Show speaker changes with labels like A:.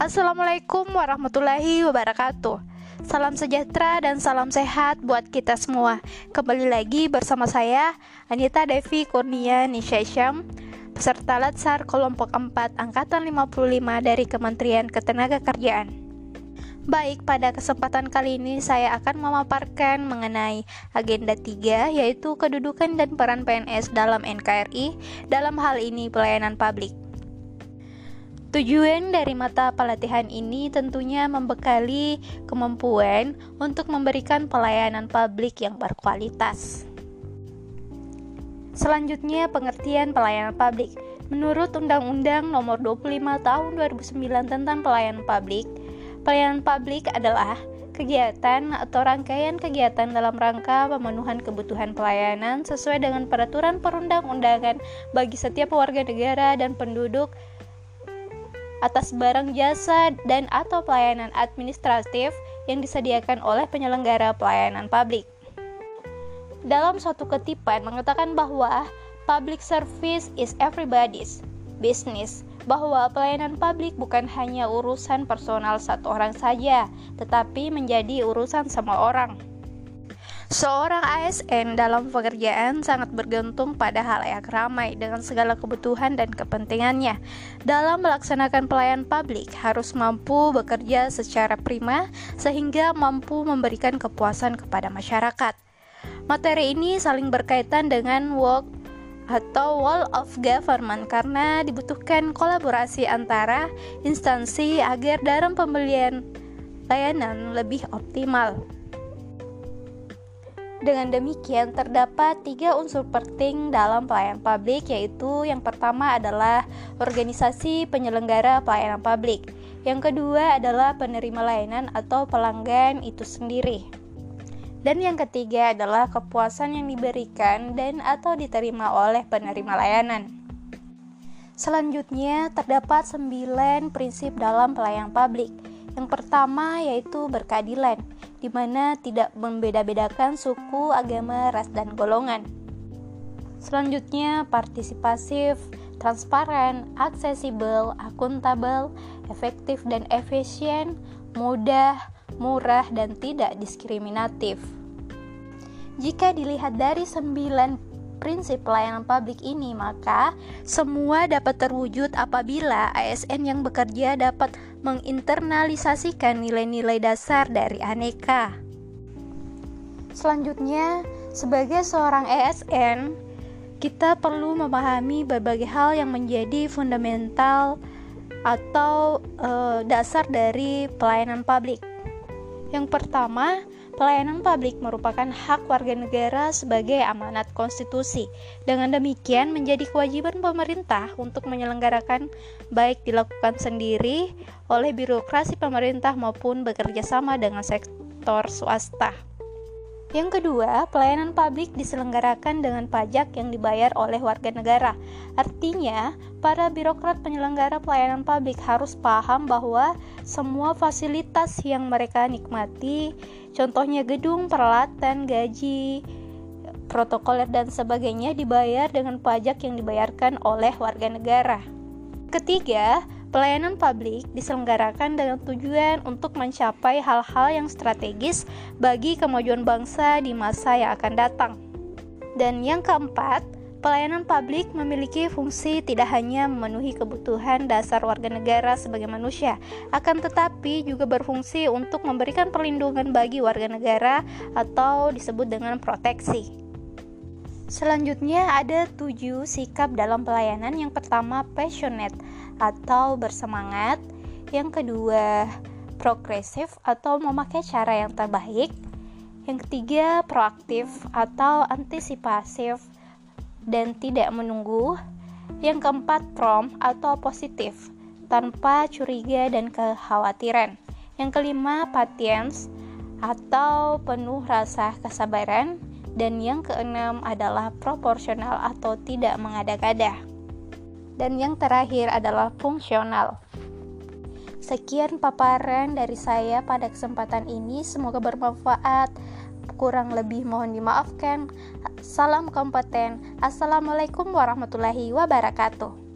A: Assalamualaikum warahmatullahi wabarakatuh. Salam sejahtera dan salam sehat buat kita semua. Kembali lagi bersama saya Anita Devi Kurnia Nishasyam, peserta Latsar kelompok 4 angkatan 55 dari Kementerian Ketenagakerjaan. Baik, pada kesempatan kali ini saya akan memaparkan mengenai agenda 3 yaitu kedudukan dan peran PNS dalam NKRI dalam hal ini pelayanan publik. Tujuan dari mata pelatihan ini tentunya membekali kemampuan untuk memberikan pelayanan publik yang berkualitas. Selanjutnya, pengertian pelayanan publik. Menurut Undang-Undang Nomor 25 Tahun 2009 tentang Pelayanan Publik, pelayanan publik adalah kegiatan atau rangkaian kegiatan dalam rangka pemenuhan kebutuhan pelayanan sesuai dengan peraturan perundang-undangan bagi setiap warga negara dan penduduk atas barang jasa dan atau pelayanan administratif yang disediakan oleh penyelenggara pelayanan publik. Dalam suatu ketipan mengatakan bahwa public service is everybody's business, bahwa pelayanan publik bukan hanya urusan personal satu orang saja, tetapi menjadi urusan semua orang. Seorang ASN dalam pekerjaan sangat bergantung pada hal yang ramai dengan segala kebutuhan dan kepentingannya. Dalam melaksanakan pelayanan publik harus mampu bekerja secara prima sehingga mampu memberikan kepuasan kepada masyarakat. Materi ini saling berkaitan dengan work atau wall of government karena dibutuhkan kolaborasi antara instansi agar dalam pembelian layanan lebih optimal. Dengan demikian, terdapat tiga unsur penting dalam pelayanan publik, yaitu yang pertama adalah organisasi penyelenggara pelayanan publik, yang kedua adalah penerima layanan atau pelanggan itu sendiri, dan yang ketiga adalah kepuasan yang diberikan dan atau diterima oleh penerima layanan. Selanjutnya, terdapat sembilan prinsip dalam pelayanan publik. Yang pertama yaitu berkeadilan di mana tidak membeda-bedakan suku, agama, ras, dan golongan. Selanjutnya, partisipasif, transparan, aksesibel, akuntabel, efektif dan efisien, mudah, murah, dan tidak diskriminatif. Jika dilihat dari sembilan prinsip pelayanan publik ini, maka semua dapat terwujud apabila ASN yang bekerja dapat menginternalisasikan nilai-nilai dasar dari aneka. Selanjutnya, sebagai seorang ASN, kita perlu memahami berbagai hal yang menjadi fundamental atau e, dasar dari pelayanan publik. Yang pertama, Pelayanan publik merupakan hak warga negara sebagai amanat konstitusi. Dengan demikian, menjadi kewajiban pemerintah untuk menyelenggarakan baik dilakukan sendiri oleh birokrasi pemerintah maupun bekerja sama dengan sektor swasta. Yang kedua, pelayanan publik diselenggarakan dengan pajak yang dibayar oleh warga negara. Artinya, para birokrat penyelenggara pelayanan publik harus paham bahwa semua fasilitas yang mereka nikmati, contohnya gedung, peralatan, gaji, protokoler dan sebagainya dibayar dengan pajak yang dibayarkan oleh warga negara. Ketiga, Pelayanan publik diselenggarakan dengan tujuan untuk mencapai hal-hal yang strategis bagi kemajuan bangsa di masa yang akan datang. Dan yang keempat, pelayanan publik memiliki fungsi tidak hanya memenuhi kebutuhan dasar warga negara sebagai manusia, akan tetapi juga berfungsi untuk memberikan perlindungan bagi warga negara atau disebut dengan proteksi. Selanjutnya ada tujuh sikap dalam pelayanan. Yang pertama passionate atau bersemangat. Yang kedua progresif atau memakai cara yang terbaik. Yang ketiga proaktif atau antisipasif dan tidak menunggu. Yang keempat prompt atau positif tanpa curiga dan kekhawatiran. Yang kelima patience atau penuh rasa kesabaran dan yang keenam adalah proporsional atau tidak mengada-ngada. Dan yang terakhir adalah fungsional. Sekian paparan dari saya pada kesempatan ini, semoga bermanfaat. Kurang lebih mohon dimaafkan. Salam kompeten. Assalamualaikum warahmatullahi wabarakatuh.